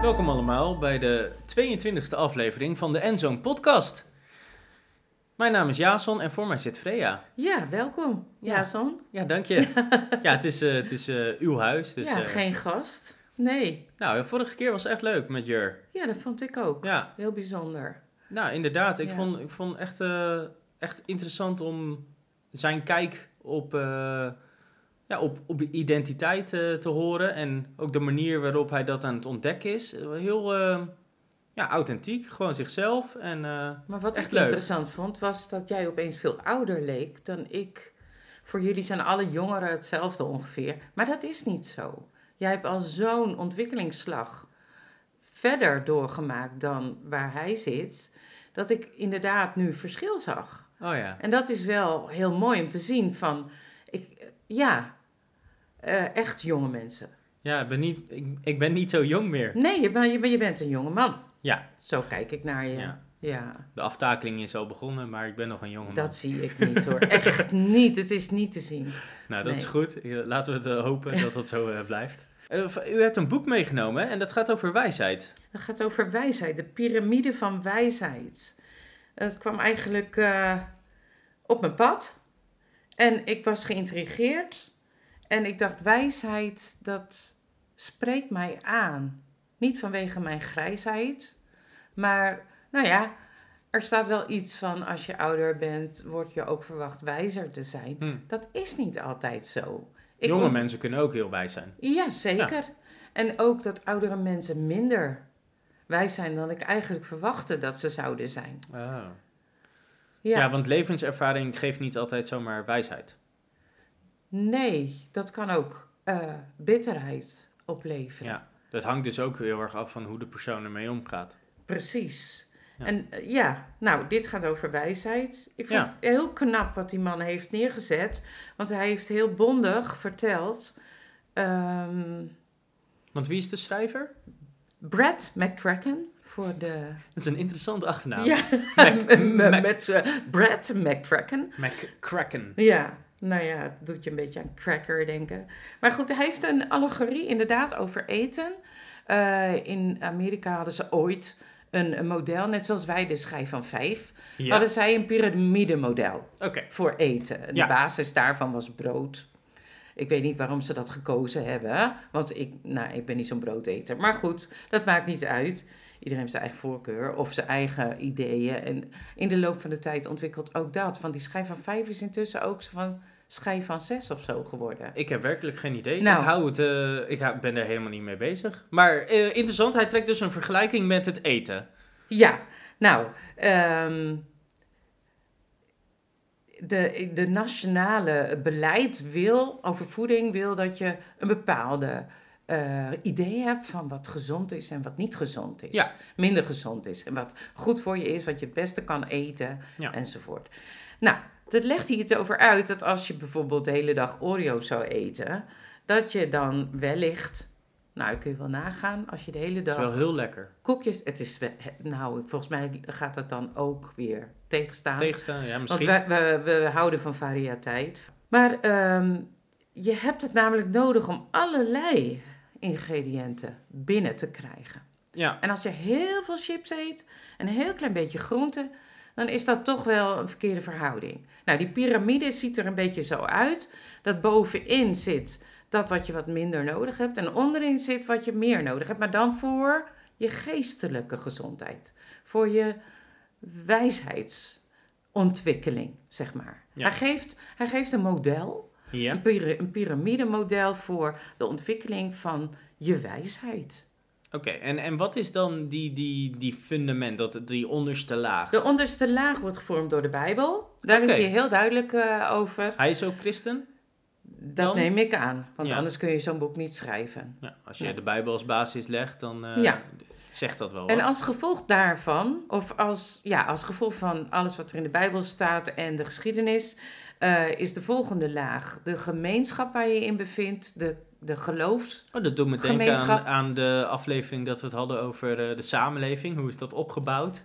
Welkom allemaal bij de 22e aflevering van de Endzone podcast. Mijn naam is Jason en voor mij zit Freya. Ja, welkom, Ja. Jason. Ja, dank je. Ja, het is, eh, het is eh, uw huis. Dus, ja, eh, geen gast. Nee. Nou, de vorige keer was echt leuk met Jur. Ja, dat vond ik ook. Ja, Heel bijzonder. nou inderdaad. Ik Ja. vond, ik vond echt, echt interessant om zijn kijk op, eh, ja, op, op identiteit eh, te horen. En ook de manier waarop hij dat aan het ontdekken is. Heel eh, ja, authentiek, gewoon zichzelf. En Maar wat Echt ik leuk. interessant vond, was dat jij opeens veel ouder leek dan ik. Voor jullie zijn alle jongeren hetzelfde ongeveer. Maar dat is niet zo. Jij hebt al zo'n ontwikkelingsslag verder doorgemaakt dan waar hij zit. Dat ik inderdaad nu verschil zag. Oh ja. En dat is wel heel mooi om te zien van, ik, ja, eh, echt jonge mensen. Ja, ik ben, niet, ik, ik ben niet zo jong meer. Nee, je, ben- je, ben- je bent een jonge man. Ja. Zo kijk ik naar je. Ja. Ja, De aftakeling is al begonnen, maar ik ben nog een jonge man. dat zie ik niet hoor. Echt niet. Het is niet te zien. Nou, dat Nee. is goed. Laten we het eh, hopen dat dat zo eh, blijft. U hebt een boek meegenomen en dat gaat over wijsheid. Het gaat over wijsheid, de piramide van wijsheid. Dat kwam eigenlijk op mijn pad. En ik was geïntrigeerd. En ik dacht, wijsheid, dat spreekt mij aan. Niet vanwege mijn grijsheid, maar nou ja, er staat wel iets van als je ouder bent, word je ook verwacht wijzer te zijn. Hm. Dat is niet altijd zo. Ik Jonge mensen kunnen ook heel wijs zijn. Ja, zeker. En ook dat oudere mensen minder wijs zijn dan ik eigenlijk verwachtte dat ze zouden zijn. Ja. Ja, want levenservaring geeft niet altijd zomaar wijsheid. nee, dat kan ook eh, bitterheid opleveren. Ja. Dat hangt dus ook heel erg af van hoe de persoon ermee omgaat. Precies. Ja. En eh, ja, nou, dit gaat over wijsheid. Ik vond Ja. het heel knap wat die man heeft neergezet. Want hij heeft heel bondig verteld. ehm, Want wie is de schrijver? Brad McCracken voor de. Dat is een interessante achternaam. Ja, Mac- Mac- met eh, Brad McCracken. McCracken. Ja, nou ja, het doet je een beetje aan cracker denken. Maar goed, hij heeft een allegorie inderdaad over eten. Eh, in Amerika hadden ze ooit een, een model, net zoals wij de schijf van vijf, Ja, hadden zij een piramidemodel oké. voor eten. Ja. De basis daarvan was brood. Ik weet niet waarom ze dat gekozen hebben, want ik, nou, ik ben niet zo'n broodeter. Maar goed, dat maakt niet uit. Iedereen heeft zijn eigen voorkeur of zijn eigen ideeën. En in de loop van de tijd ontwikkelt ook dat. Van die schijf van vijf is intussen ook zo van schijf van zes of zo geworden. Ik heb werkelijk geen idee. Nou. Ik, hou het, eh, ik ben er helemaal niet mee bezig. Maar eh, interessant, hij trekt dus een vergelijking met het eten. Ja, nou, ehm, de, de nationale beleid wil, over voeding wil dat je een bepaalde eh, idee hebt van wat gezond is en wat niet gezond is. Ja. Minder gezond is en wat goed voor je is, wat je het beste kan eten Ja. enzovoort. Nou, dat legt hij iets over uit dat als je bijvoorbeeld de hele dag Oreo's zou eten, dat je dan wellicht, nou dat kun je wel nagaan, als je de hele dag is wel heel lekker. koekjes, het is, nou, volgens mij gaat dat dan ook weer tegenstaan. Tegenstaan, ja, Want misschien. we, we, we houden van variëteit. Maar ehm, je hebt het namelijk nodig om allerlei ingrediënten binnen te krijgen. Ja, En als je heel veel chips eet en een heel klein beetje groente, dan is dat toch wel een verkeerde verhouding. Nou, die piramide ziet er een beetje zo uit. Dat bovenin zit dat wat je wat minder nodig hebt. En onderin zit wat je meer nodig hebt. Maar dan voor je geestelijke gezondheid. Voor je wijsheidsontwikkeling, zeg maar. Ja. Hij, geeft, hij geeft een model, ja. een piramidemodel voor de ontwikkeling van je wijsheid. Oké, en, en wat is dan die, die, die fundament, dat, die onderste laag? De onderste laag wordt gevormd door de Bijbel. Daar is hij heel duidelijk eh, over. Hij is ook christen? Dat Dan? neem ik aan, want Ja. anders kun je zo'n boek niet schrijven. Ja, als je Ja. de Bijbel als basis legt, dan eh, zegt dat wel En wat. als gevolg daarvan, of als, ja, als gevolg van alles wat er in de Bijbel staat en de geschiedenis, eh, is de volgende laag de gemeenschap waar je je in bevindt, de, de geloofs. Oh, dat doet me denken aan, aan de aflevering dat we het hadden over eh, de samenleving. Hoe is dat opgebouwd?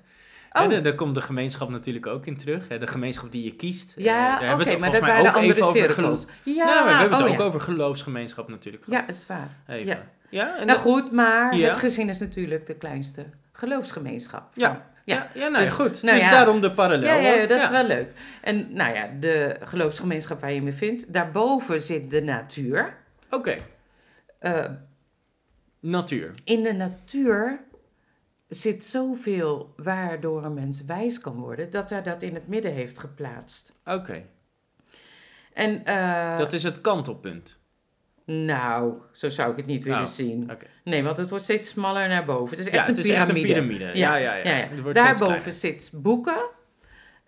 Hè, Oh. daar- daar komt de gemeenschap natuurlijk ook in terug. Hè, de gemeenschap die je kiest. Eh, Ja, daar oké, hebben we het maar dat waren ook andere cirkels. gelo- Ja, Nou, we hebben het oh ook ja. over geloofsgemeenschap natuurlijk Ja, gehad. dat is waar. Even. Ja. Ja, en Nou dat- goed, maar Ja. het gezin is natuurlijk de kleinste geloofsgemeenschap. Ja, Van- ja. ja. ja, nou ja, Dus- goed. nou dus ja. daarom de parallel. Ja, ja, ja, dat is wel leuk. En nou ja, de geloofsgemeenschap waar je me vindt, daarboven zit de natuur. Oké, Eh, natuur. in de natuur zit zoveel waardoor een mens wijs kan worden, dat hij dat in het midden heeft geplaatst. Oké, En eh, dat is het kantelpunt. nou, zo zou ik het niet willen Oh, zien. Nee, want het wordt steeds smaller naar boven. Het is echt Ja, een het is piramide. echt een piramide. Ja, ja, ja. Ja, ja. Steeds Daarboven zit boeken.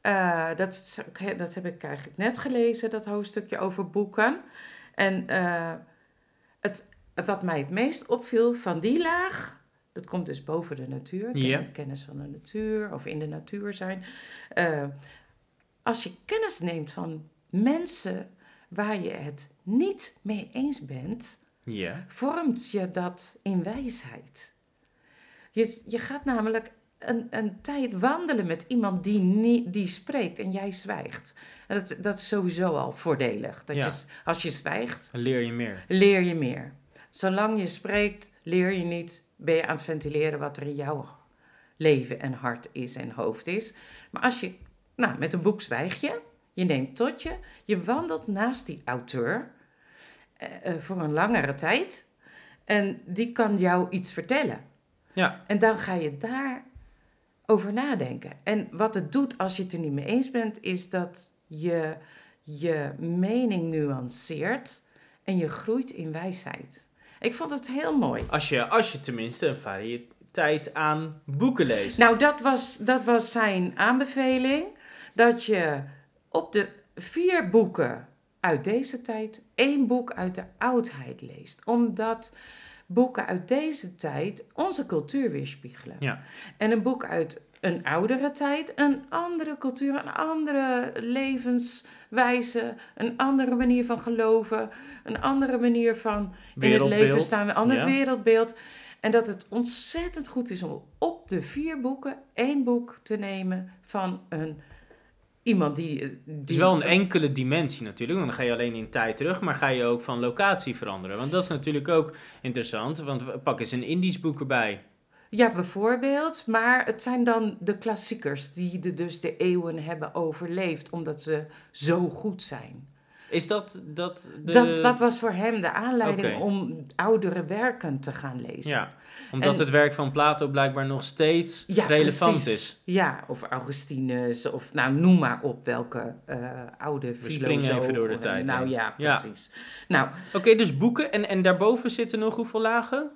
Eh, dat, dat heb ik eigenlijk net gelezen, dat hoofdstukje over boeken. En eh, het, wat mij het meest opviel van die laag, dat komt dus boven de natuur, kennis van de natuur of in de natuur zijn. Eh, als je kennis neemt van mensen waar je het niet mee eens bent, Ja, vormt je dat in wijsheid. Je, je gaat namelijk een, een tijd wandelen met iemand die, niet, die spreekt en jij zwijgt. En dat, dat is sowieso al voordelig. Dat Ja. je, als je zwijgt, leer je meer. leer je meer. Zolang je spreekt, leer je niet, ben je aan het ventileren wat er in jouw leven en hart is en hoofd is. Maar als je, nou, met een boek zwijg je, je neemt tot je, je wandelt naast die auteur eh, eh, voor een langere tijd en die kan jou iets vertellen. Ja, En dan ga je daar over nadenken. En wat het doet als je het er niet mee eens bent, is dat je je mening nuanceert en je groeit in wijsheid. Ik vond het heel mooi. als je, als je tenminste een variëteit aan boeken leest. Nou, dat was, dat was zijn aanbeveling. Dat je op de vier boeken uit deze tijd één boek uit de oudheid leest. Omdat boeken uit deze tijd onze cultuur weerspiegelen. Ja. En een boek uit een oudere tijd, een andere cultuur, een andere levenswijze, een andere manier van geloven, een andere manier van in het leven staan, een ander Ja. wereldbeeld. En dat het ontzettend goed is om op de vier boeken één boek te nemen van een, iemand die... die Het is wel een enkele dimensie natuurlijk, want dan ga je alleen in tijd terug, maar ga je ook van locatie veranderen. Want dat is natuurlijk ook interessant, want pak eens een Indisch boek erbij. Ja, bijvoorbeeld. Maar het zijn dan de klassiekers die de, dus de eeuwen hebben overleefd, omdat ze zo goed zijn. Is dat, dat de... Dat, dat was voor hem de aanleiding om oudere werken te gaan lezen. Ja, omdat En- het werk van Plato blijkbaar nog steeds Ja, relevant precies. is. Ja, of Augustinus, of nou noem maar op welke eh, oude We springen even door de tijd Nou ja, Ja. precies. Nou, Oké, dus boeken en, en daarboven zitten nog hoeveel lagen?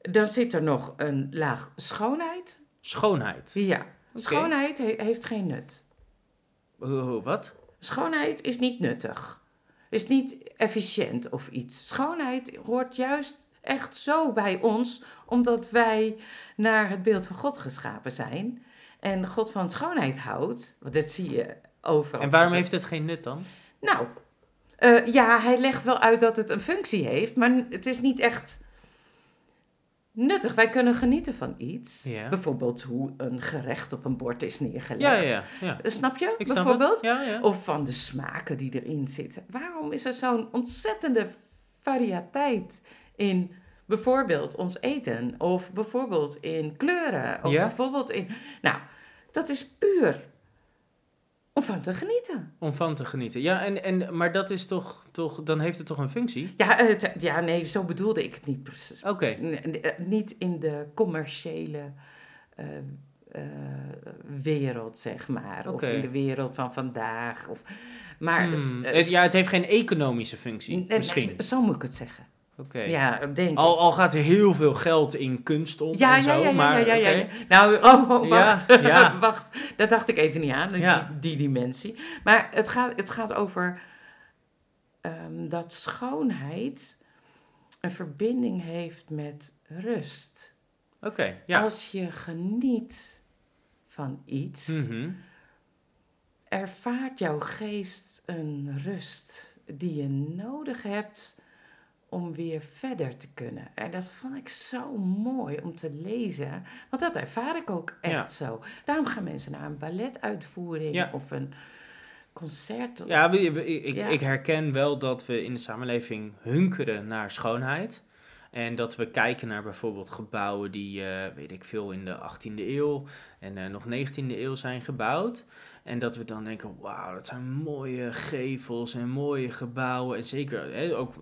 dan zit er nog een laag schoonheid. Schoonheid. Ja, schoonheid he- heeft geen nut. Oh, wat? Schoonheid is niet nuttig. Is niet efficiënt of iets. Schoonheid hoort juist echt zo bij ons, omdat wij naar het beeld van God geschapen zijn. En God van schoonheid houdt, want dat zie je overal. En waarom heeft het geen nut dan? Nou, eh, ja, hij legt wel uit dat het een functie heeft, maar het is niet echt nuttig. Wij kunnen genieten van iets. Ja. Bijvoorbeeld hoe een gerecht op een bord is neergelegd. Ja, ja, ja. ja. Snap je? Ik bijvoorbeeld? het. Ja, ja. Of van de smaken die erin zitten. Waarom is er zo'n ontzettende variëteit in bijvoorbeeld ons eten? Of bijvoorbeeld in kleuren? Of bijvoorbeeld in... Nou, dat is puur om van te genieten. Om van te genieten. Ja, en, en, maar dat is toch, toch, dan heeft het toch een functie? Ja, het, ja, nee, zo bedoelde ik het niet precies. Oké. Nee, eh, niet in de commerciële eh, eh, wereld, zeg maar. Of in de wereld van vandaag. Of, maar, Hmm, ja, het heeft geen economische functie, Nee, nee, misschien. Zo moet ik het zeggen. Oké. Ja, denk ik. Al, al gaat er heel veel geld in kunst om ja, en zo, ja, ja, maar ja, ja, ja. Nou, oh, oh, wacht. ja. wacht. Dat dacht ik even niet aan, die, die dimensie. Maar het gaat, het gaat over ehm, dat schoonheid een verbinding heeft met rust. Oké, ja. Als je geniet van iets, Mhm. ervaart jouw geest een rust die je nodig hebt om weer verder te kunnen. En dat vond ik zo mooi om te lezen. Want dat ervaar ik ook echt zo. Daarom gaan mensen naar een balletuitvoering Ja. of een concert. Ja, we- we- ik, Ja. ik herken wel dat we in de samenleving hunkeren naar schoonheid. En dat we kijken naar bijvoorbeeld gebouwen die, eh, weet ik veel, in de 18e eeuw en eh, nog 19e eeuw zijn gebouwd. En dat we dan denken, wauw, dat zijn mooie gevels en mooie gebouwen. En zeker hè, ook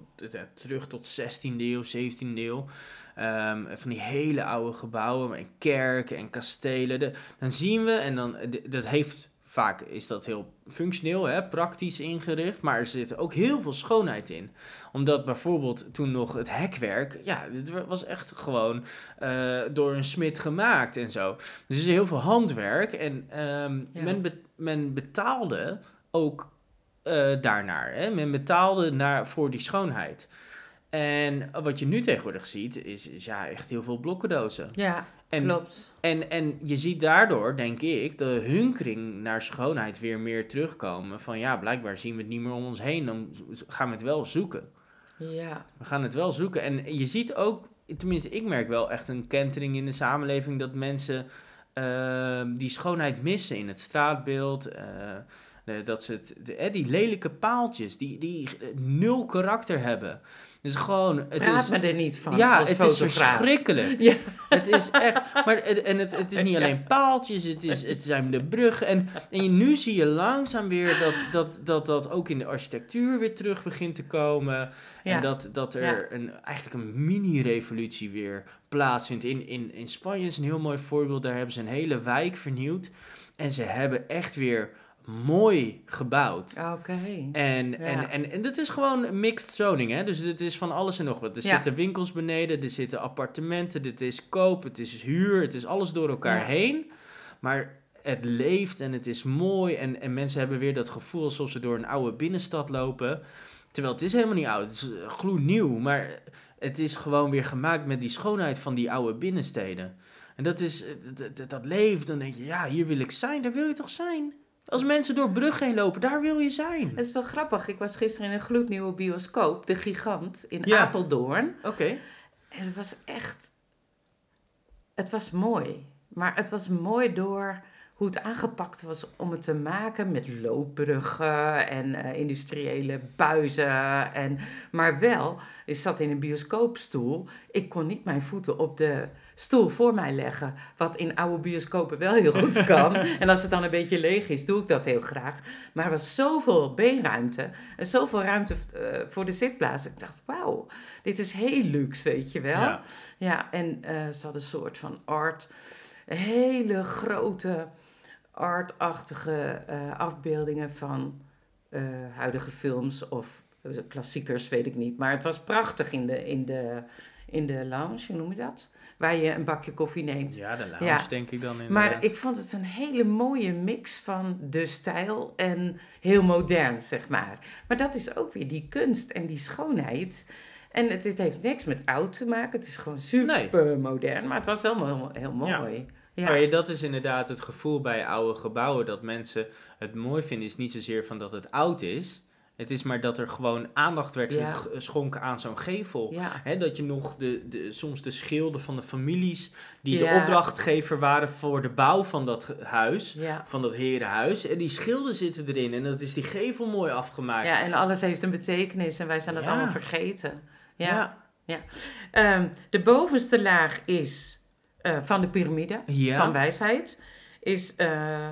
terug tot 16e eeuw, 17e eeuw. Ehm, van die hele oude gebouwen en kerken en kastelen. De- dan zien we, en dan, dat heeft vaak is dat heel functioneel, hè, praktisch ingericht, maar er zit ook heel veel schoonheid in. Omdat bijvoorbeeld toen nog het hekwerk, ja, dit was echt gewoon eh, door een smid gemaakt en zo. Dus er is heel veel handwerk en ehm, Ja. men, be- men betaalde ook eh, daarnaar. Hè? Men betaalde naar, voor die schoonheid. En wat je nu tegenwoordig ziet, is, is ja, echt heel veel blokkendozen. Ja, En klopt. en, en je ziet daardoor, denk ik, de hunkering naar schoonheid weer meer terugkomen. Van ja, blijkbaar zien we het niet meer om ons heen, dan gaan we het wel zoeken. Ja, We gaan het wel zoeken. En je ziet ook, tenminste ik merk wel echt een kentering in de samenleving... dat mensen eh, die schoonheid missen in het straatbeeld... eh, eh, dat ze het, de, die lelijke paaltjes, die, die nul karakter hebben. Dus gewoon, het praat is, me er niet van ja, als het is fotograaf. verschrikkelijk. Ja. Het is echt, maar het, en het, het is niet alleen paaltjes, het, is, het zijn de bruggen. En, en je- nu zie je langzaam weer dat dat, dat dat ook in de architectuur weer terug begint te komen. Ja. En dat, dat er Ja. een, eigenlijk een mini-revolutie weer plaatsvindt. In, in, in Spanje is een heel mooi voorbeeld, daar hebben ze een hele wijk vernieuwd. En ze hebben echt weer mooi gebouwd. Oké. En, Ja. en, en, en dat is gewoon mixed zoning, hè? Dus het is van alles en nog wat. Er Ja. zitten winkels beneden, er zitten appartementen, dit is koop, het is huur, het is alles door elkaar Ja. heen. Maar het leeft en het is mooi en, en mensen hebben weer dat gevoel alsof ze door een oude binnenstad lopen. Terwijl het is helemaal niet oud, het is eh, gloednieuw, maar het is gewoon weer gemaakt met die schoonheid van die oude binnensteden. En dat is, eh, dat, dat, dat leeft, dan denk je, ja, hier wil ik zijn, daar wil je toch zijn? Als mensen door bruggen heen lopen, daar wil je zijn. Het is wel grappig. Ik was gisteren in een gloednieuwe bioscoop, De Gigant, in Ja. Apeldoorn. Oké. En het was echt... Het was mooi. Maar het was mooi door hoe het aangepakt was om het te maken met loopbruggen en eh, industriële buizen. En, maar wel, ik zat in een bioscoopstoel. Ik kon niet mijn voeten op de stoel voor mij leggen. Wat in oude bioscopen wel heel goed kan. en als het dan een beetje leeg is, doe ik dat heel graag. Maar er was zoveel beenruimte en zoveel ruimte eh, voor de zitplaats. Ik dacht, wauw, dit is heel luxe, weet je wel. Ja. Ja, en eh, ze hadden een soort van art, hele grote artachtige eh, afbeeldingen van huidige films of klassiekers, weet ik niet. Maar het was prachtig in de, in de, in de lounge, hoe noem je dat? Waar je een bakje koffie neemt. Ja, de lounge Ja. denk ik dan inderdaad. Maar ik vond het een hele mooie mix van de stijl en heel modern, zeg maar. Maar dat is ook weer die kunst en die schoonheid. En het, het heeft niks met oud te maken. Het is gewoon super modern. Maar het was wel heel, heel mooi. Ja. Maar ja, dat is inderdaad het gevoel bij oude gebouwen. Dat mensen het mooi vinden is niet zozeer van dat het oud is. Het is maar dat er gewoon aandacht werd Ja. geschonken aan zo'n gevel. ja. Dat je nog de, de, soms de schilden van de families die Ja. de opdrachtgever waren voor de bouw van dat huis, van dat herenhuis. En die schilden zitten erin en dat is die gevel mooi afgemaakt. ja, en alles heeft een betekenis en wij zijn dat allemaal vergeten. Ja. ja. Ehm, de bovenste laag is eh, van de piramide, van wijsheid, is eh,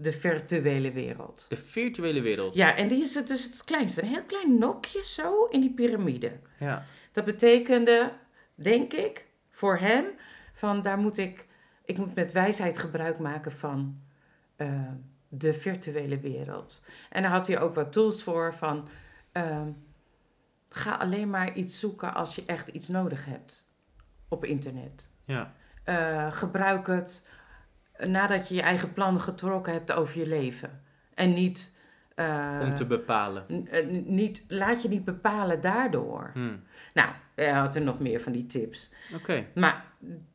de virtuele wereld. De virtuele wereld. Ja, en die is het dus het kleinste. Een heel klein nokje zo in die piramide. Ja. Dat betekende, denk ik, voor hem, van daar moet ik, ik moet met wijsheid gebruik maken van eh, de virtuele wereld. En daar had hij ook wat tools voor van, ehm, ga alleen maar iets zoeken als je echt iets nodig hebt op internet. ja. Eh, gebruik het nadat je je eigen plan getrokken hebt over je leven. En niet... eh, Om te bepalen. Eh, niet, laat je niet bepalen daardoor. Hm. Nou, hij had er nog meer van die tips. Oké. Maar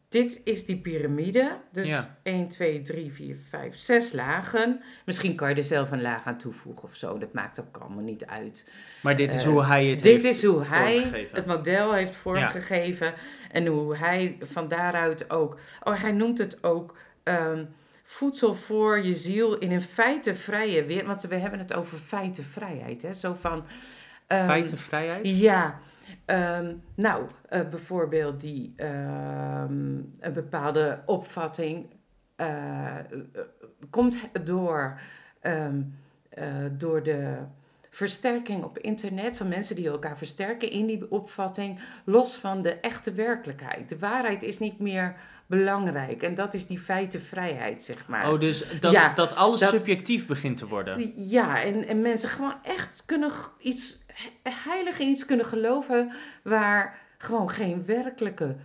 dit is die piramide. Dus Ja. 1, 2, 3, 4, 5, 6 lagen. Misschien kan je er zelf een laag aan toevoegen of zo. Dat maakt ook allemaal niet uit. Maar dit is Eh, hoe hij het Dit heeft is hoe hij het model heeft vormgegeven. En hoe hij van daaruit ook. Oh, hij noemt het ook. Ehm, voedsel voor je ziel in een feitenvrije wereld. Want we hebben het over feitenvrijheid. Hè? Zo van. ehm, Feitenvrijheid? ja, ehm, nou, eh, bijvoorbeeld die een bepaalde opvatting eh, eh, komt door, door de versterking op internet van mensen die elkaar versterken in die opvatting, los van de echte werkelijkheid. De waarheid is niet meer belangrijk en dat is die feitenvrijheid, zeg maar. Oh, dus dat, Ja, dat alles dat- subjectief begint te worden. Ja, en, en mensen gewoon echt kunnen iets he- heilig in iets kunnen geloven waar gewoon geen werkelijke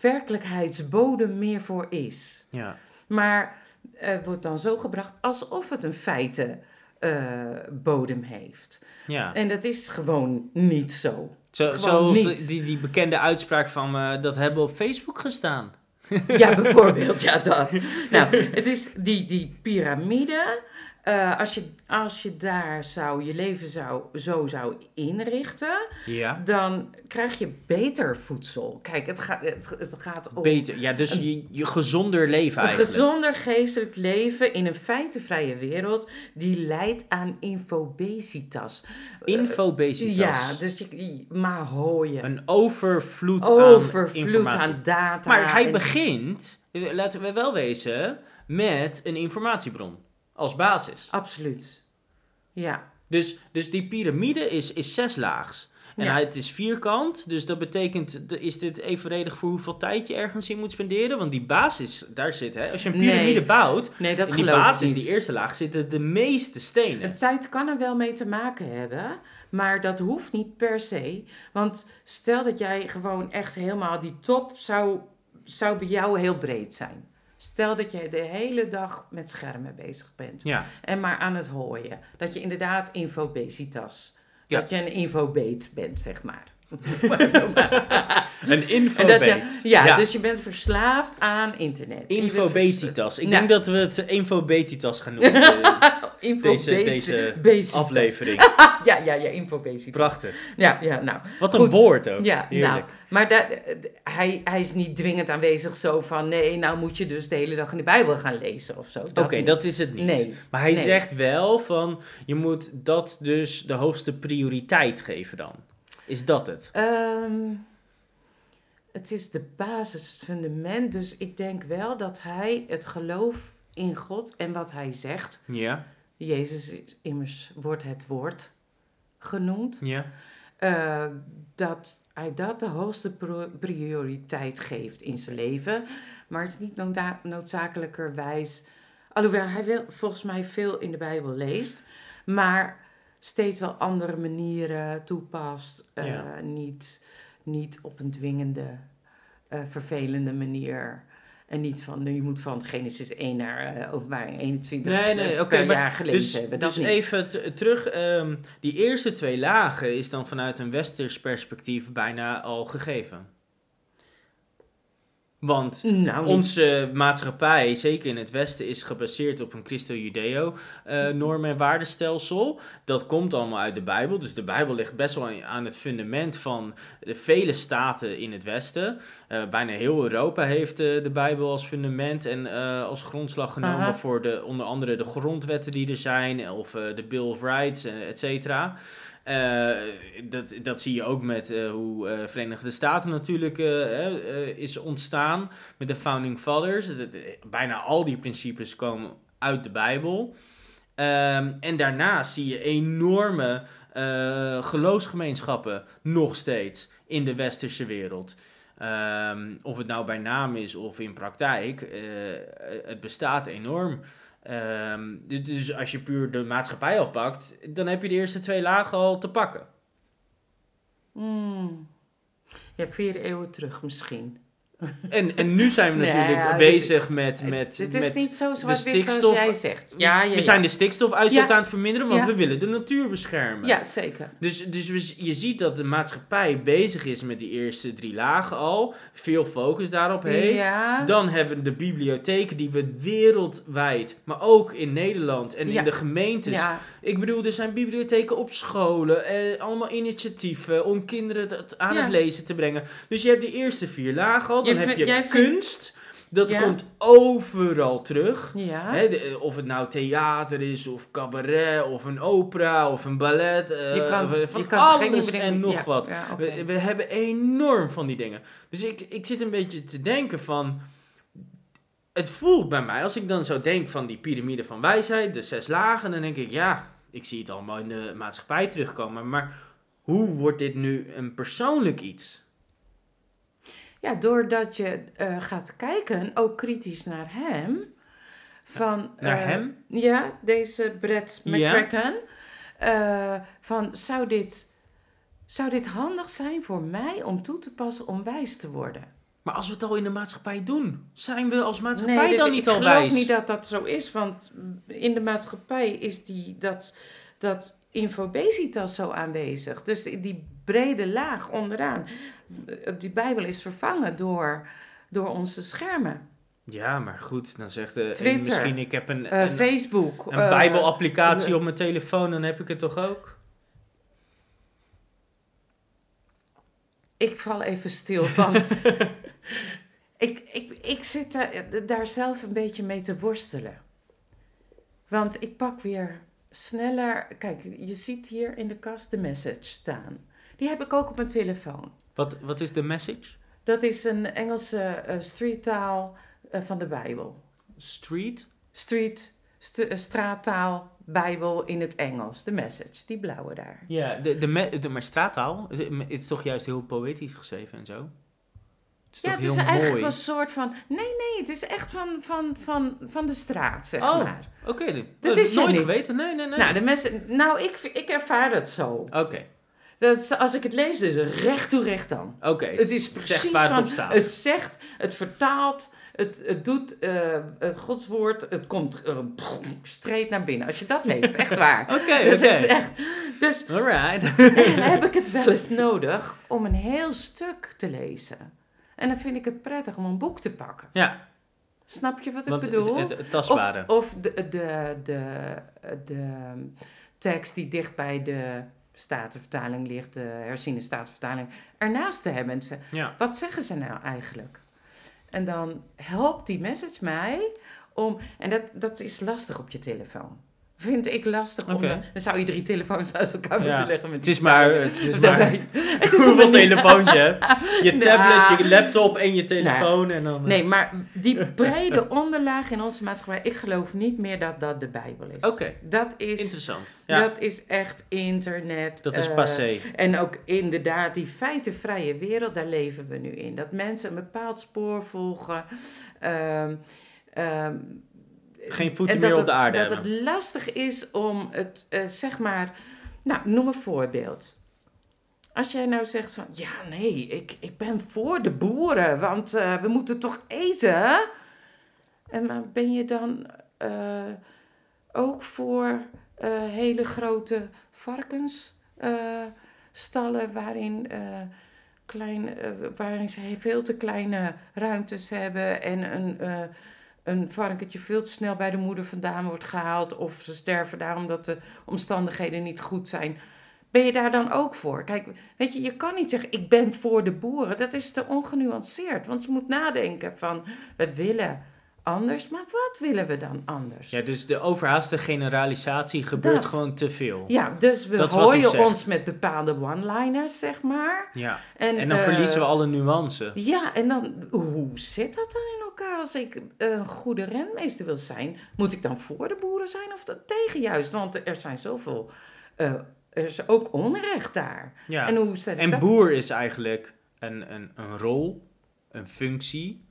werkelijkheidsbodem meer voor is. Ja. Maar het wordt dan zo gebracht alsof het een feiten eh, bodem heeft. ja. En dat is gewoon niet zo. Zo, gewoon zoals niet. die, die bekende uitspraak van eh, dat hebben op Facebook gestaan. Ja, bijvoorbeeld, ja, dat. Nou, het is die, die piramide. Eh, als, je, als je daar zou, je leven zou, zo zou inrichten, Ja. dan krijg je beter voedsel. Kijk, het, gaat het, het gaat om Beter. Ja, dus je, je gezonder leven een eigenlijk. gezonder geestelijk leven in een feitenvrije wereld die leidt aan infobesitas. Infobesitas. Ja, dus je, maar hooien. Een overvloed, aan Overvloed informatie. aan data. Maar hij en- begint, eh, laten we wel wezen, met een informatiebron als basis. Absoluut. Ja. Dus, dus die piramide is, is zeslaags. En Ja. hij, het is vierkant, dus dat betekent, is dit evenredig voor hoeveel tijd je ergens in moet spenderen? Want die basis, daar zit, hè, als je een Nee. piramide bouwt, Nee, dat in die basis, die eerste laag, zitten de meeste stenen. Een tijd kan er wel mee te maken hebben, maar dat hoeft niet per se. Want stel dat jij gewoon echt helemaal die top zou, zou bij jou heel breed zijn. Stel dat je de hele dag met schermen bezig bent Ja, en maar aan het hooien. Dat je inderdaad infobesitas, Ja. dat je een infobeet bent, zeg maar. een infobeet. je, ja, dus je bent verslaafd aan internet. Infobetitas. Ik Ja. denk dat we het infobetitas gaan noemen. eh, deze, infobesi- deze besitas. aflevering. Ja, ja, ja, infobesitas. Prachtig. Ja, ja, nou. Wat een Goed. woord ook. Ja, Heerlijk. nou, maar d- hij, hij is niet dwingend aanwezig zo van... nee, nou moet je dus de hele dag in de Bijbel gaan lezen of zo. Oké, dat is het niet. Nee. Maar hij Nee. zegt wel van, je moet dat dus de hoogste prioriteit geven dan. Is dat het? Ehm, het is de basis, het fundament. Dus ik denk wel dat hij het geloof in God en wat hij zegt... Ja, Jezus is immers wordt het woord genoemd... ja. eh, dat hij dat de hoogste prioriteit geeft in zijn leven. Maar het is niet noodzakelijkerwijs. Alhoewel hij wel, volgens mij veel in de Bijbel leest, maar steeds wel andere manieren toepast. eh, Ja. niet, niet op een dwingende, eh, vervelende manier. En niet van, nu je moet van Genesis 1 naar uh, openbaring 21 Nee, nee, eh, oké, per maar jaar gelezen Dus, hebben. Dat dus niet. even terug, ehm, die eerste twee lagen is dan vanuit een westers perspectief bijna al gegeven. Want nou, onze maatschappij, zeker in het Westen, is gebaseerd op een Christo-Judeo eh, norm- en waardestelsel. Dat komt allemaal uit de Bijbel. Dus de Bijbel ligt best wel aan het fundament van de vele staten in het Westen. Eh, bijna heel Europa heeft eh, de Bijbel als fundament en als grondslag genomen Aha. voor de, onder andere de grondwetten die er zijn, of de Bill of Rights, et cetera. Eh, dat, dat zie je ook met eh, hoe eh Verenigde Staten natuurlijk is ontstaan met de Founding Fathers. Bijna al die principes komen uit de Bijbel. Ehm, en daarnaast zie je enorme geloofsgemeenschappen nog steeds in de westerse wereld. Ehm, of het nou bij naam is of in praktijk, het bestaat enorm. Ehm, du- dus als je puur de maatschappij al pakt, dan heb je de eerste twee lagen al te pakken. Hmm. Ja, vier eeuwen terug misschien. En, en nu zijn we Nee, natuurlijk ja, bezig met, Het- met, het is met niet zo de zwart-wit zoals stikstof. jij zegt. Ja, ja, we zijn de stikstofuitstoot Ja. aan het verminderen, want Ja. we willen de natuur beschermen. Ja, zeker. Dus, dus we- je ziet dat de maatschappij bezig is met die eerste drie lagen al. Veel focus daarop heeft. Ja. Dan hebben we de bibliotheken die we wereldwijd, maar ook in Nederland en Ja. in de gemeentes. ja. Ik bedoel, er zijn bibliotheken op scholen, eh, allemaal initiatieven om kinderen dat aan Ja. het lezen te brengen. Dus je hebt de eerste vier lagen al. Dan Je heb je jij vindt- kunst, dat Ja. komt overal terug. Ja. De- of het nou theater is, of cabaret, of een opera, of een ballet. eh, je kan, of, van je kan alles en nog ja, wat. We, we hebben enorm van die dingen. Dus ik, ik zit een beetje te denken van... Het voelt bij mij, als ik dan zo denk van die piramide van wijsheid, de zes lagen, dan denk ik, ja, ik zie het allemaal in de maatschappij terugkomen. Maar hoe wordt dit nu een persoonlijk iets? Ja, doordat je eh, gaat kijken, ook kritisch naar hem. Van, Naar eh, hem? Ja, deze Brett Ja. McCracken. Eh, van, zou dit, zou dit handig zijn voor mij om toe te passen om wijs te worden? Maar als we het al in de maatschappij doen, zijn we als maatschappij dan niet ik al geloof wijs? niet dat dat zo is, want in de maatschappij is die, dat, dat infobesitas zo aanwezig. Dus die brede laag onderaan. Die Bijbel is vervangen door, door onze schermen. Ja, maar goed, dan zegt de een Twitter, misschien ik heb een, Eh, een, Facebook. een eh, bijbelapplicatie eh, op mijn telefoon, dan heb ik het toch ook? Ik val even stil, want ik, ik, ik zit daar, daar zelf een beetje mee te worstelen. Want ik pak weer sneller. Kijk, je ziet hier in de kast de message staan. Die heb ik ook op mijn telefoon. Wat, wat is de message? Dat is een Engelse eh, streettaal eh, van de Bijbel. Street? Street, st- eh, straattaal, Bijbel in het Engels. De message, die blauwe daar. Ja, de, de, me- de, maar straattaal, het is toch juist heel poëtisch geschreven en zo? Het is Ja, het is eigenlijk mooi? een soort van. Nee, nee, het is echt van, van, van, van de straat, zeg Oh, maar. Oké, dat Dat wist jij nooit niet. geweten. Nee, nee, nee. Nou, de mensen, nou ik, ik ervaar het zo. Oké, Dat is- als ik het lees, is het recht toe recht dan. oké. Het is precies waar het van, op staat. Het zegt, het vertaalt, het, het doet eh, het godswoord, het komt uh, streed naar binnen. Als je dat leest, echt waar. Oké, dus het is echt. Dus Alright. heb ik het wel eens nodig om een heel stuk te lezen. En dan vind ik het prettig om een boek te pakken. Ja, Snap je wat ik want bedoel? het, het, het tastbare. Of, of de, de, de, de tekst die dicht bij de Statenvertaling ligt, de herziene Statenvertaling, ernaast te hebben. En ja. wat zeggen ze nou eigenlijk? En dan helpt die message mij om. En dat, dat is lastig op je telefoon. Vind ik lastig om. Oké. Dan zou je drie telefoons naast elkaar Ja. moeten leggen. Met Het is maar, het is maar het is hoeveel telefoons je hebt. Je Nou. tablet, je laptop en je telefoon en dan... eh, Nee, maar die brede onderlaag in onze maatschappij, ik geloof niet meer dat dat de Bijbel is. Oké, Dat is, interessant. Ja, dat is echt internet. dat is eh, passé. En ook inderdaad, die feitenvrije wereld, daar leven we nu in. Dat mensen een bepaald spoor volgen. ehm, ehm, Geen voeten en dat meer op het- de aarde Dat hebben. het lastig is om het, eh, zeg maar... Nou, noem een voorbeeld. Als jij nou zegt van... Ja, nee, ik, ik ben voor de boeren, want eh, we moeten toch eten? En maar ben je dan eh, ook voor hele grote varkensstallen... waarin... klein, waarin ze veel te kleine ruimtes hebben en een, een varkentje veel te snel bij de moeder vandaan wordt gehaald of ze sterven daar omdat de omstandigheden niet goed zijn. Ben je daar dan ook voor? Kijk, weet je, je kan niet zeggen ik ben voor de boeren. Dat is te ongenuanceerd, want je moet nadenken van we willen anders, maar wat willen we dan anders? Ja, dus de overhaaste generalisatie gebeurt Dat. gewoon te veel. Ja, dus we zegt. ons met bepaalde one-liners, zeg maar. Ja. En, En dan eh, verliezen we alle nuance. Ja, en dan, hoe zit dat dan in elkaar? Als ik een goede renmeester wil zijn, moet ik dan voor de boeren zijn of tegen juist? Want er zijn zoveel, eh, er is ook onrecht daar. Ja. En hoe zet En dat? boer is eigenlijk een, een, een rol, een functie.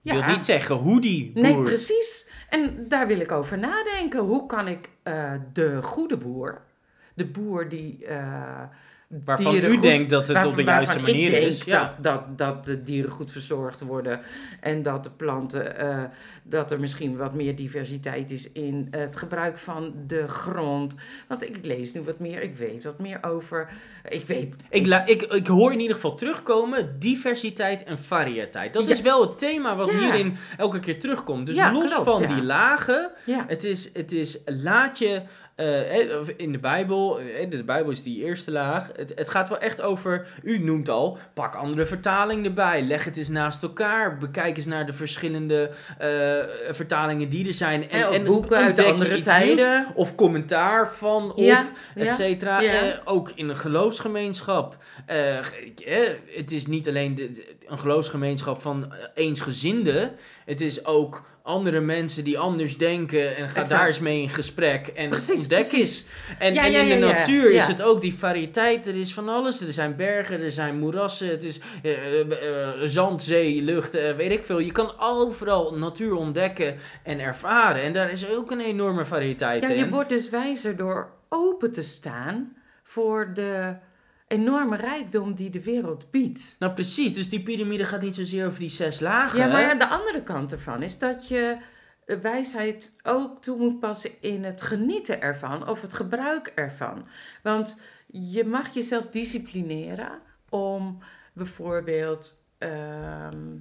Ja. wil niet zeggen hoe die boer... Nee, precies. En daar wil ik over nadenken. Hoe kan ik eh, de goede boer, de boer die eh, waarvan u goed- denkt dat het op de juiste manier is. Ja. Dat, dat, dat de dieren goed verzorgd worden en dat de planten, eh, dat er misschien wat meer diversiteit is in het gebruik van de grond. Want ik lees nu wat meer, ik weet wat meer over. Ik weet. Ik, la- ik, ik hoor in ieder geval terugkomen diversiteit en variëteit. Dat Ja. is wel het thema wat Ja. hierin elke keer terugkomt. Dus los klopt, van die lagen, het is, het is laat je... eh, of in de Bijbel, eh, de Bijbel is die eerste laag. Het, het gaat wel echt over, u noemt al, pak andere vertalingen erbij. Leg het eens naast elkaar. Bekijk eens naar de verschillende eh, vertalingen die er zijn. en, boeken uit andere nieuws. tijden. Of commentaar van op, Ja, et cetera. ja. Eh, ook in een geloofsgemeenschap. Eh, eh, het is niet alleen de, een geloofsgemeenschap van eh, eensgezinden. Het is ook andere mensen die anders denken. En ga Exact. daar eens mee in gesprek. En Precies, ontdek precies. eens. En, Ja, en ja, in de ja, natuur is het ook die variëteit. Er is van alles. Er zijn bergen, er zijn moerassen. Het is eh, eh, eh, zand, zee, lucht, weet ik veel. Je kan overal natuur ontdekken en ervaren. En daar is ook een enorme variëteit Ja, in. je wordt dus wijzer door open te staan voor de enorme rijkdom die de wereld biedt. Nou precies, dus die piramide gaat niet zozeer over die zes lagen. Ja, maar ja, de andere kant ervan is dat je wijsheid ook toe moet passen in het genieten ervan of het gebruik ervan. Want je mag jezelf disciplineren om bijvoorbeeld ehm,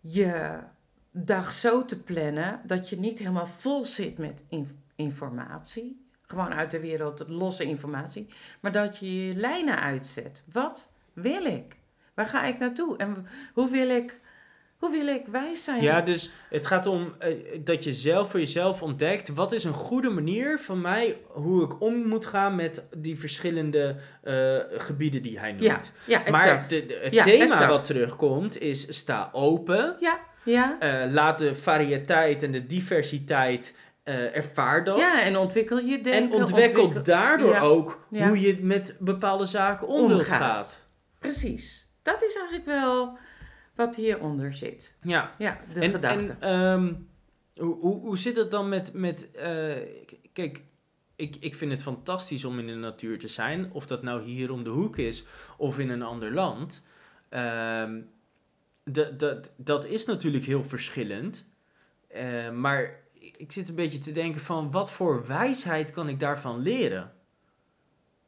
je dag zo te plannen dat je niet helemaal vol zit met in- informatie. Gewoon uit de wereld, losse informatie. Maar dat je je lijnen uitzet. Wat wil ik? Waar ga ik naartoe? En hoe wil ik, hoe wil ik wijs zijn? Ja, dus het gaat om eh, dat je zelf voor jezelf ontdekt. Wat is een goede manier van mij hoe ik om moet gaan met die verschillende eh, gebieden die hij noemt. ja, ja, maar exact. de, de- het Ja, thema exact. wat terugkomt is sta open. Ja, ja. eh, laat de variëteit en de diversiteit eh ervaar dat. ja, en ontwikkel je en denken. ontwikkel ontwikkel- daardoor Ja, ook ja. hoe je met bepaalde zaken om wilt gaat. Precies. Dat is eigenlijk wel wat hieronder zit. Ja. Ja, de en, gedachte. En, ehm, hoe, hoe, hoe zit het dan met... met eh, kijk, ik, ik vind het fantastisch om in de natuur te zijn. Of dat nou hier om de hoek is of in een ander land. Ehm, dat, dat, dat is natuurlijk heel verschillend. Eh, maar ik zit een beetje te denken van... wat voor wijsheid kan ik daarvan leren?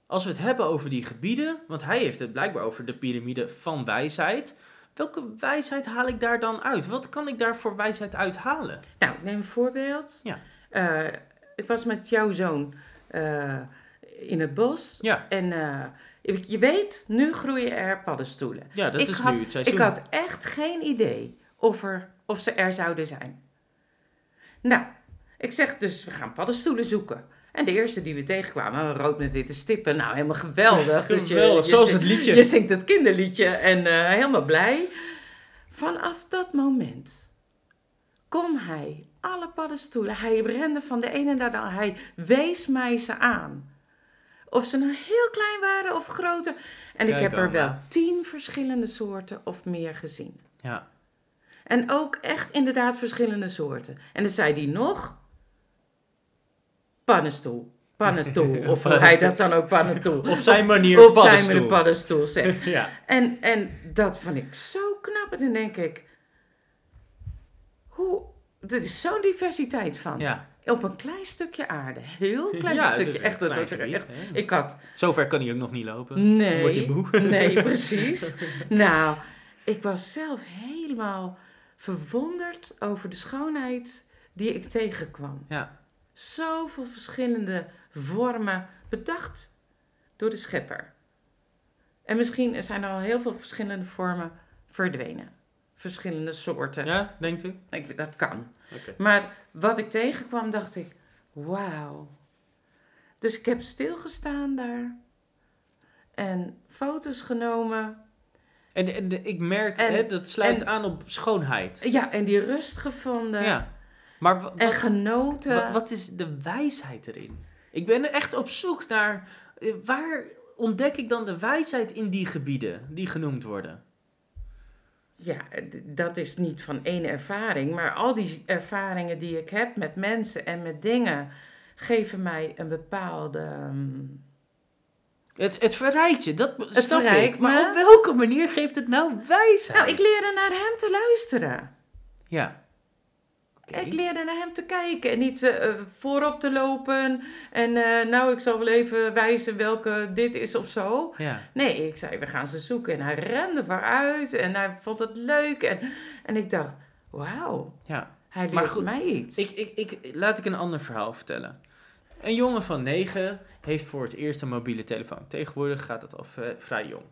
Als we het hebben over die gebieden... want hij heeft het blijkbaar over de piramide van wijsheid... Welke wijsheid haal ik daar dan uit? Wat kan ik daar voor wijsheid uithalen? Nou, ik neem een voorbeeld. Ja. Eh, ik was met jouw zoon eh, in het bos. Ja, En eh, je je weet, nu groeien er paddenstoelen. ja dat ik, is had, nu het seizoen. ik had echt geen idee of, er, of ze er zouden zijn. Nou, ik zeg dus, we gaan paddenstoelen zoeken. En de eerste die we tegenkwamen, rood met witte stippen. Nou, helemaal geweldig. Dus je- Geweldig, je zoals zingt- het liedje. Je zingt het kinderliedje en eh, helemaal blij. Vanaf dat moment kon hij alle paddenstoelen. Hij rende van de ene naar de andere. Hij wees mij ze aan. Of ze nou heel klein waren of groter. En ik heb er wel tien verschillende soorten of meer gezien. Ja. En ook echt inderdaad verschillende soorten. En dan zei hij nog... Pannenstoel. Pannentoel. Of hoe hij dat dan ook pannentoel. Op zijn manier Op zijn manier paddenstoel zegt. ja. En, en dat vond ik zo knap. En dan denk ik... Hoe... Er is zo'n diversiteit van. ja. Op een klein stukje aarde. Heel klein Ja, stukje. Echt, dat, echt, hè. ik had... Zover kan hij ook nog niet lopen. Dan Nee. wordt hij moe. Nee, precies. Nou, ik was zelf helemaal verwonderd over de schoonheid die ik tegenkwam. Ja. Zoveel verschillende vormen bedacht door de schepper. En misschien zijn er al heel veel verschillende vormen verdwenen. Verschillende soorten. ja, denkt u? Ik, dat kan. Oké. Maar wat ik tegenkwam, dacht ik, wauw. Dus ik heb stilgestaan daar. En foto's genomen. En, en ik merk, En- hè, dat sluit en- aan op schoonheid. Ja, en die rust gevonden. Ja. Maar wa- En wat, genoten. wa- wat is de wijsheid erin? Ik ben echt op zoek naar... eh, Waar ontdek ik dan de wijsheid in die gebieden die genoemd worden? Ja, dat is niet van één ervaring. Maar al die ervaringen die ik heb met mensen en met dingen... geven mij een bepaalde... mm, Het, het verrijkt je, dat Het snap ik. Maar me. op welke manier geeft het nou wijsheid? Nou, ik leerde naar hem te luisteren. Ja. Ik leerde naar hem te kijken en niet eh, eh, voorop te lopen. En eh, nou, ik zal wel even wijzen welke dit is of zo. Ja. Nee, ik zei, we gaan ze zoeken. En hij rende vooruit en hij vond het leuk. En, en ik dacht, wauw, ja. hij Maar leert goed, mij iets. Ik, ik, ik, laat ik een ander verhaal vertellen. Een jongen van 9 heeft voor het eerst een mobiele telefoon. Tegenwoordig gaat het al vrij jong.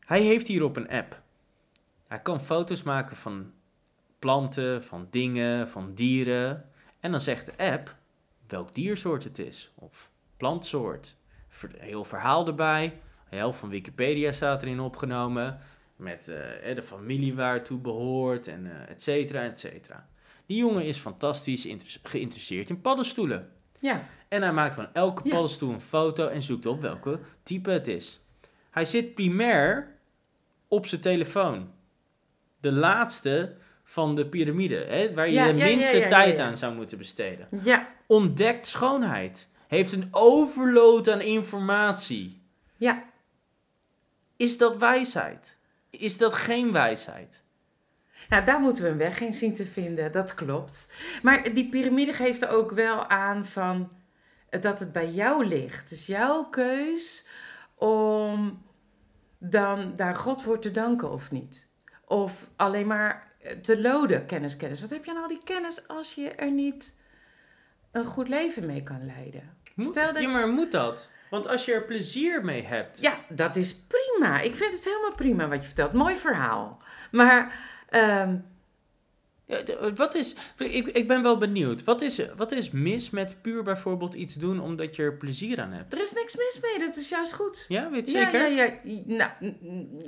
Hij heeft hierop een app. Hij kan foto's maken van planten, van dingen, van dieren. En dan zegt de app welk diersoort het is. Of plantsoort. Heel verhaal erbij. De helft van Wikipedia staat erin opgenomen. Met eh, de familie waar toe behoort. En eh et cetera, et cetera. Die jongen is fantastisch geïnteresseerd in paddenstoelen. Ja, En hij maakt van elke Ja. paddenstoel een foto en zoekt op welke type het is. Hij zit primair op zijn telefoon. De laatste van de piramide, hè, waar je Ja, de ja, minste tijd aan zou moeten besteden. ja, Ontdekt schoonheid. Heeft een overload aan informatie. ja. Is dat wijsheid? Is dat geen wijsheid? Nou, daar moeten we een weg in zien te vinden, dat klopt. Maar die piramide geeft er ook wel aan van eh, dat het bij jou ligt. Het is jouw keus om dan daar God voor te danken of niet. Of alleen maar eh, te loden, kennis, kennis. Wat heb je aan al die kennis als je er niet een goed leven mee kan leiden? Moet, Stel dat- Ja, maar moet dat? Want als je er plezier mee hebt. Ja, dat is prima. Ik vind het helemaal prima wat je vertelt. Mooi verhaal. Maar ehm, Ja, de- Wat is, ik, ik ben wel benieuwd. Wat is, wat is mis met puur bijvoorbeeld iets doen omdat je er plezier aan hebt? er is niks mis mee. Dat is juist goed. Ja, weet je Ja, zeker? ja, ja. Nou, mm, mm,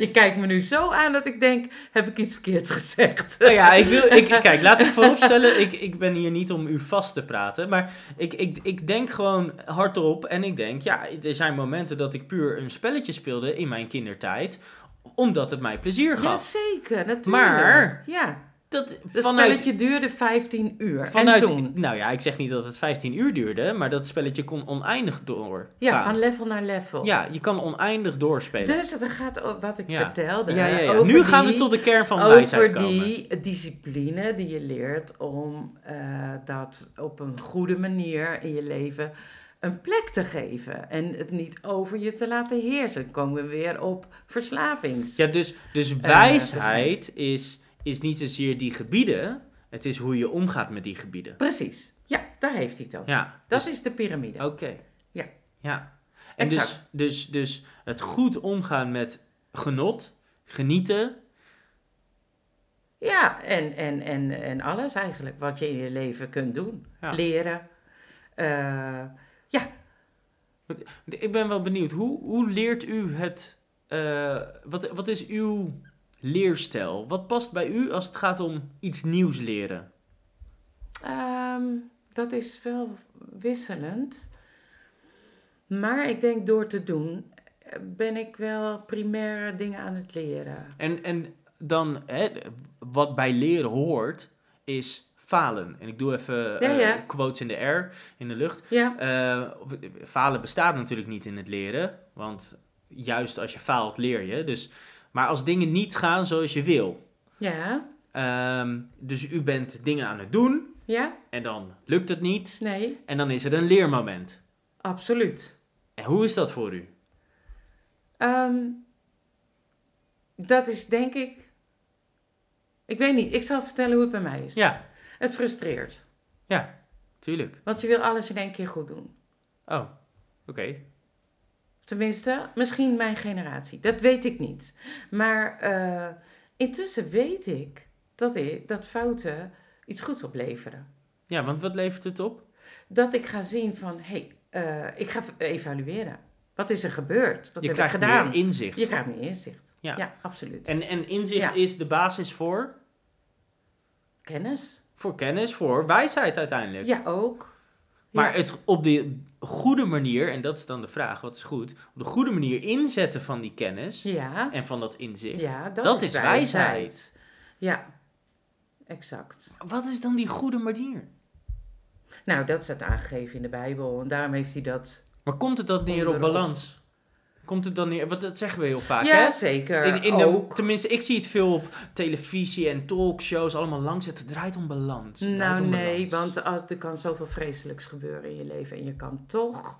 je kijkt me nu zo aan dat ik denk, heb ik iets verkeerds gezegd? Nou ja, ik wil, ik, kijk, laat ik vooropstellen, ik, ik ben hier niet om u vast te praten, maar ik, ik, ik denk gewoon hardop en ik denk, ja, er zijn momenten dat ik puur een spelletje speelde in mijn kindertijd, omdat het mij plezier gaf. Jazeker, natuurlijk. Maar- Ja, Dat vanuit, spelletje duurde 15 uur. vanuit, en toen? nou ja, ik zeg niet dat het 15 uur duurde, maar dat spelletje kon oneindig door. Ja, gaan. van level naar level. Ja, je kan oneindig doorspelen. Dus het gaat over wat ik Ja. vertelde. ja, ja, ja. over Nu gaan we tot de kern van wijsheid over komen. die discipline die je leert om eh, dat op een goede manier in je leven een plek te geven. En het niet over je te laten heersen. Dan komen we weer op verslavings. Ja, dus, dus Eh, wijsheid is, is niet zozeer die gebieden, het is hoe je omgaat met die gebieden. Precies. Ja, daar heeft hij het over. Ja, Dat dus- is de piramide. Oké. Ja. Ja. En Exact. dus, dus, dus het goed omgaan met genot, genieten. Ja, en, en, en, en alles eigenlijk wat je in je leven kunt doen. Ja. Leren. Eh, Ik ben wel benieuwd, hoe, hoe leert u het, eh, wat, wat is uw leerstijl? Wat past bij u als het gaat om iets nieuws leren? Ehm, dat is wel wisselend. Maar ik denk door te doen ben ik wel primaire dingen aan het leren. En, en dan, hè, wat bij leren hoort, is falen. En ik doe even Ja, eh, quotes in de air, in de lucht. Ja, Eh, falen bestaat natuurlijk niet in het leren, want juist als je faalt leer je. Dus, maar als dingen niet gaan zoals je wil, ja, ehm, dus u bent dingen aan het doen ja, en dan lukt het niet nee, en dan is er een leermoment. absoluut. En hoe is dat voor u? Ehm, dat is denk ik. Ik weet niet, ik zal vertellen hoe het bij mij is. Ja, Het frustreert. ja, tuurlijk. Want je wil alles in één keer goed doen. Oh, oké. Tenminste, misschien mijn generatie. Dat weet ik niet. Maar eh, intussen weet ik dat, ik dat fouten iets goeds opleveren. Ja, want wat levert het op? Dat ik ga zien van, hé, hey, ik ga evalueren. Wat is er gebeurd? Wat je heb krijgt ik gedaan? meer inzicht. Je krijgt meer inzicht. Ja. Ja, absoluut. En, en inzicht Ja. is de basis voor, Kennis? Voor kennis, voor wijsheid uiteindelijk. Ja, ook. Maar Ja. het op de goede manier, en dat is dan de vraag, wat is goed? Op de goede manier inzetten van die kennis Ja, en van dat inzicht. ja dat, dat is, is wijsheid. wijsheid. Ja, exact. Wat is dan die goede manier? Nou, dat staat aangegeven in de Bijbel. En daarom heeft hij dat... Maar komt het dan neer op balans? Komt het dan neer... Want dat zeggen we heel vaak, ja, hè? zeker. In, in de- tenminste, ik zie het veel op televisie en talkshows allemaal langs. Het draait om balans. Het Nou, om nee, balans. want als, er kan zoveel vreselijks gebeuren in je leven. En je kan toch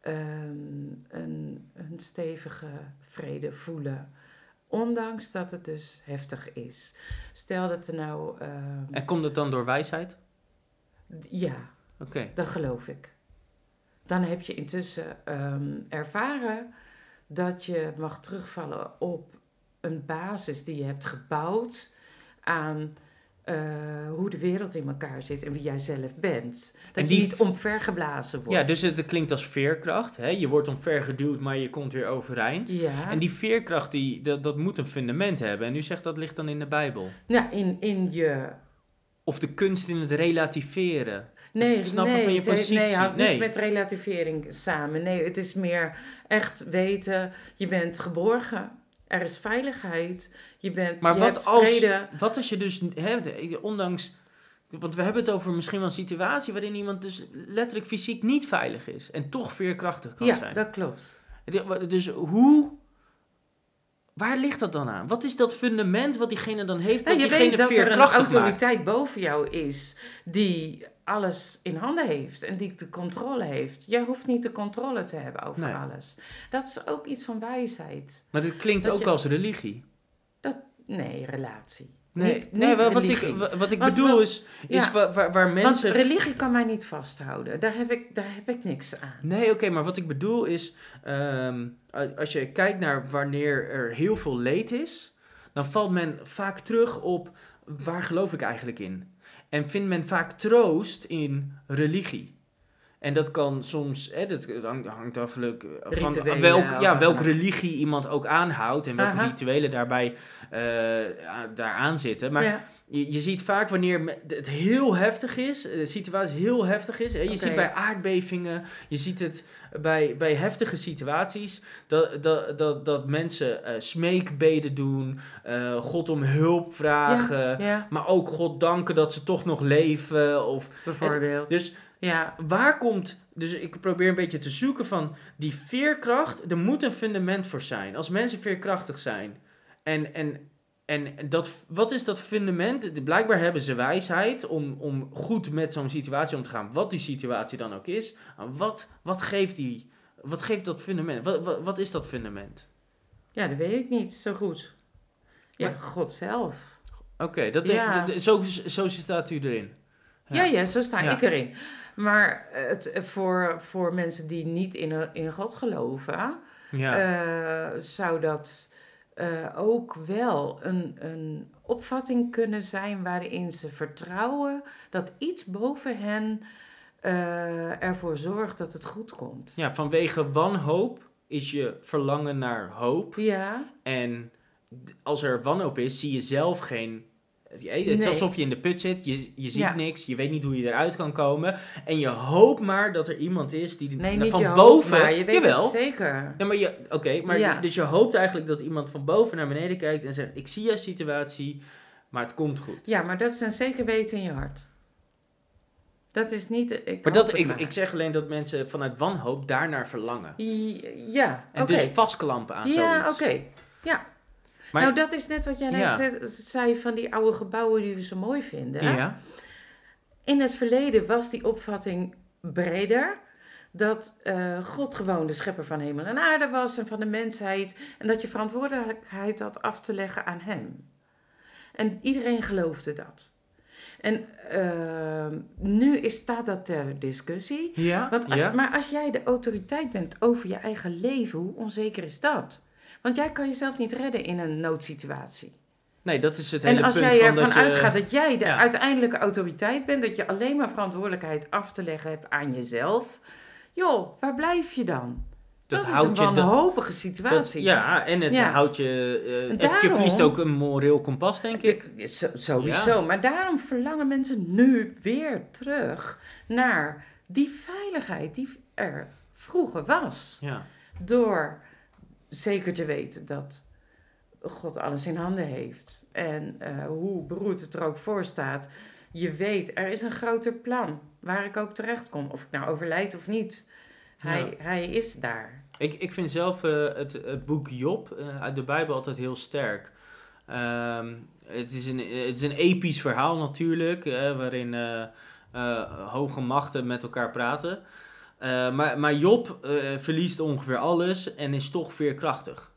ehm, een, een stevige vrede voelen. Ondanks dat het dus heftig is. Stel dat er nou... ehm, En komt het dan door wijsheid? ja, Oké. dat geloof ik. Dan heb je intussen ehm, ervaren dat je mag terugvallen op een basis die je hebt gebouwd aan eh, hoe de wereld in elkaar zit en wie jij zelf bent. Dat je niet omvergeblazen wordt. Ja, dus het klinkt als veerkracht. Hè? Je wordt omvergeduwd, maar je komt weer overeind. Ja. En die veerkracht, die, dat, dat moet een fundament hebben. En u zegt dat ligt dan in de Bijbel. Nou, in, in je... Of de kunst in het relativeren. Nee, Het snappen nee, van je het positie. Nee, Nee. niet met relativering samen. Nee, het is meer echt weten, je bent geborgen. Er is veiligheid. Je, bent, Maar je wat hebt als, vrede. wat als je dus, hè, ondanks, want we hebben het over misschien wel een situatie waarin iemand dus letterlijk fysiek niet veilig is en toch veerkrachtig kan Ja, zijn. dat klopt. Dus hoe, waar ligt dat dan aan? Wat is dat fundament wat diegene dan heeft Nou, dat je diegene weet dat er een autoriteit boven jou is die alles in handen heeft en die de controle heeft. Jij hoeft niet de controle te hebben over Nee. alles. Dat is ook iets van wijsheid. Maar dit klinkt Dat ook je- als religie. Nee, relatie. Nee, Niet- nee niet wel, wat, ik, wat ik Want bedoel wat- is, is ja. waar, waar mensen... Want religie kan mij niet vasthouden. Daar heb ik, daar heb ik niks aan. Nee, oké, maar wat ik bedoel is, ehm, als je kijkt naar wanneer er heel veel leed is, dan valt men vaak terug op waar geloof ik eigenlijk in? En vindt men vaak troost in religie. En dat kan soms, hè, dat hangt, hangt afhankelijk van Rituelen welk, ja, welke religie iemand ook aanhoudt en welke Aha. rituelen daarbij eh, a- daaraan zitten. Maar ja. je, je ziet vaak wanneer het heel heftig is, de situatie heel heftig is. Hè? Je ziet bij aardbevingen, je ziet het bij, bij heftige situaties, dat, dat, dat, dat mensen eh, smeekbeden doen, eh, God om hulp vragen, ja, maar ook God danken dat ze toch nog leven. Of, bijvoorbeeld. dus ja, waar komt, dus ik probeer een beetje te zoeken van die veerkracht, er moet een fundament voor zijn. Als mensen veerkrachtig zijn en, en, en dat, wat is dat fundament? Blijkbaar hebben ze wijsheid om, om goed met zo'n situatie om te gaan, wat die situatie dan ook is. Wat, wat, geeft, die, wat geeft dat fundament? Wat, wat, wat is dat fundament? ja, dat weet ik niet zo goed. Ja, Maar- God zelf. Oké, dat Ja. zo, zo staat u erin. Ja, ja, zo sta Ja. ik erin. Maar het, eh, voor, voor mensen die niet in, in God geloven, Ja. eh, zou dat eh, ook wel een, een opvatting kunnen zijn waarin ze vertrouwen dat iets boven hen eh, ervoor zorgt dat het goed komt. ja, vanwege wanhoop is je verlangen naar hoop. Ja, En als er wanhoop is, zie je zelf geen. Je- Het is Nee. alsof je in de put zit, je, je ziet Ja. niks, je weet niet hoe je eruit kan komen. En je hoopt maar dat er iemand is die nee, van je boven. maar je weet jawel. het zeker. Ja, maar je, oké, maar Ja. je- dus je hoopt eigenlijk dat iemand van boven naar beneden kijkt en zegt: Ik zie jouw situatie, maar het komt goed. Ja, maar dat is een zeker weten in je hart. Dat is niet... Ik maar dat, ik, maar. ik zeg alleen dat mensen vanuit wanhoop daarnaar verlangen. Ja, En oké. dus vastklampen aan Ja, oké. zoiets. Ja. Maar- nou, dat is net wat jij Ja. zei van die oude gebouwen die we zo mooi vinden. Ja. In het verleden was die opvatting breder. Dat eh, God gewoon de schepper van hemel en aarde was en van de mensheid. En dat je verantwoordelijkheid had af te leggen aan hem. En iedereen geloofde dat. En eh, nu is, staat dat ter discussie. Ja. Want als, ja. Maar als jij de autoriteit bent over je eigen leven, hoe onzeker is dat? Want jij kan jezelf niet redden in een noodsituatie. Nee, dat is het hele En als punt jij van ervan dat je- uitgaat dat jij de ja. uiteindelijke autoriteit bent, dat je alleen maar verantwoordelijkheid af te leggen hebt aan jezelf, joh, waar blijf je dan? Dat Dat, is houdt een je- dat- wanhopige Dat, situatie. ja, en het Ja. houdt je... eh, het, je daarom- verliest ook een moreel kompas, denk ik. Sowieso. Maar daarom verlangen mensen nu weer terug naar die veiligheid die er vroeger was. Ja. Door zeker te weten dat God alles in handen heeft. En eh, hoe beroerd het er ook voor staat. je weet, er is een groter plan waar ik ook terecht kom. Of ik nou overlijd of niet. Hij, hij is daar. Ik, ik vind zelf eh, het, het boek Job eh, uit de Bijbel altijd heel sterk. Ehm, het, is een, het is een episch verhaal natuurlijk, waarin hoge machten met elkaar praten. Eh, maar, maar Job eh, verliest ongeveer alles en is toch veerkrachtig.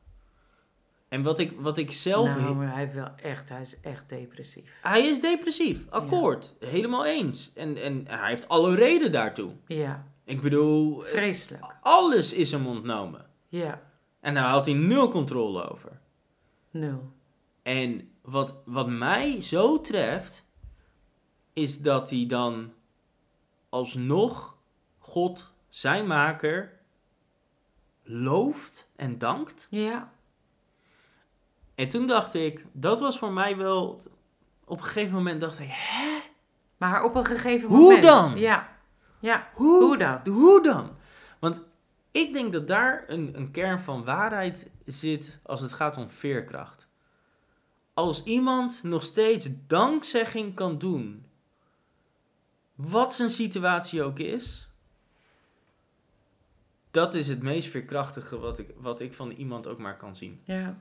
En wat ik, wat ik zelf... nou, maar hij, heeft wel echt, hij is echt depressief. Hij is depressief, akkoord. Helemaal eens. En, en hij heeft alle reden daartoe. Ja, Ik bedoel, eh, vreselijk. alles is hem ontnomen. Ja, En daar had hij nul controle over. nul. En wat, wat mij zo treft, is dat hij dan alsnog God, zijn maker, looft en dankt. Ja, En toen dacht ik, dat was voor mij wel, op een gegeven moment dacht ik, hè? maar op een gegeven Hoe moment. dan? Ja, ja. Hoe, Hoe dan? Hoe dan? Want ik denk dat daar een, een kern van waarheid zit als het gaat om veerkracht. Als iemand nog steeds dankzegging kan doen, wat zijn situatie ook is, dat is het meest veerkrachtige wat ik, wat ik van iemand ook maar kan zien. Ja.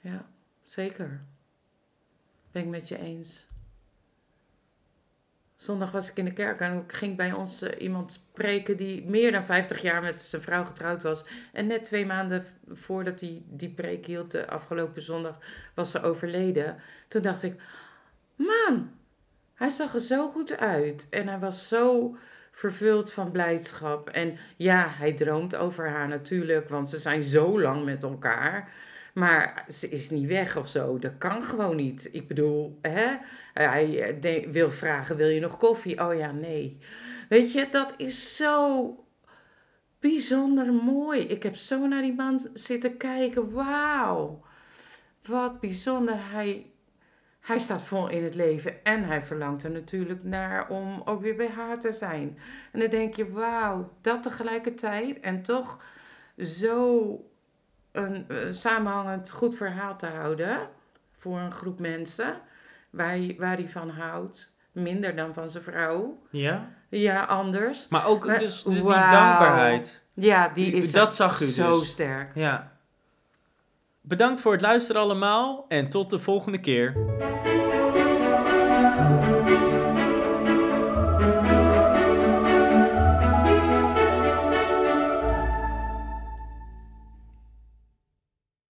Ja, zeker. Ben ik met je eens. Zondag was ik in de kerk en ik ging bij ons eh, iemand spreken die meer dan 50 jaar met zijn vrouw getrouwd was. En net twee maanden voordat hij die preek hield, de afgelopen zondag, was ze overleden. Toen dacht ik, man, hij zag er zo goed uit. En hij was zo vervuld van blijdschap. En ja, hij droomt over haar natuurlijk, want ze zijn zo lang met elkaar. Maar ze is niet weg of zo. Dat kan gewoon niet. Ik bedoel, hè? hij eh, wil vragen: wil je nog koffie? Oh ja, nee. Weet je, dat is zo bijzonder mooi. Ik heb zo naar die man zitten kijken. Wauw. Wat bijzonder. Hij, hij staat vol in het leven. En hij verlangt er natuurlijk naar om ook weer bij haar te zijn. En dan denk je, wauw, dat tegelijkertijd. En toch zo een, eh, samenhangend goed verhaal te houden. Voor een groep mensen. Waar hij, waar hij van houdt. Minder dan van zijn vrouw. Ja? Ja, anders. Maar ook Maar- dus, dus die dankbaarheid. Ja, die is Dat zag u zo dus. sterk. Ja. Bedankt voor het luisteren allemaal en tot de volgende keer.